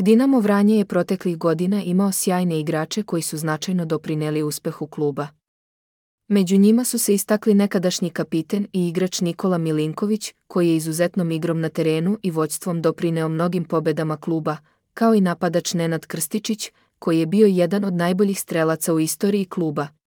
Dinamo Vranje je proteklih godina imao sjajne igrače koji su značajno doprineli uspehu kluba. Među njima su se istakli nekadašnji kapiten i igrač Nikola Milinković, koji je izuzetnom igrom na terenu i vođstvom doprineo mnogim pobedama kluba, kao i napadač Nenad Krstičić, koji je bio jedan od najboljih strelaca u istoriji kluba.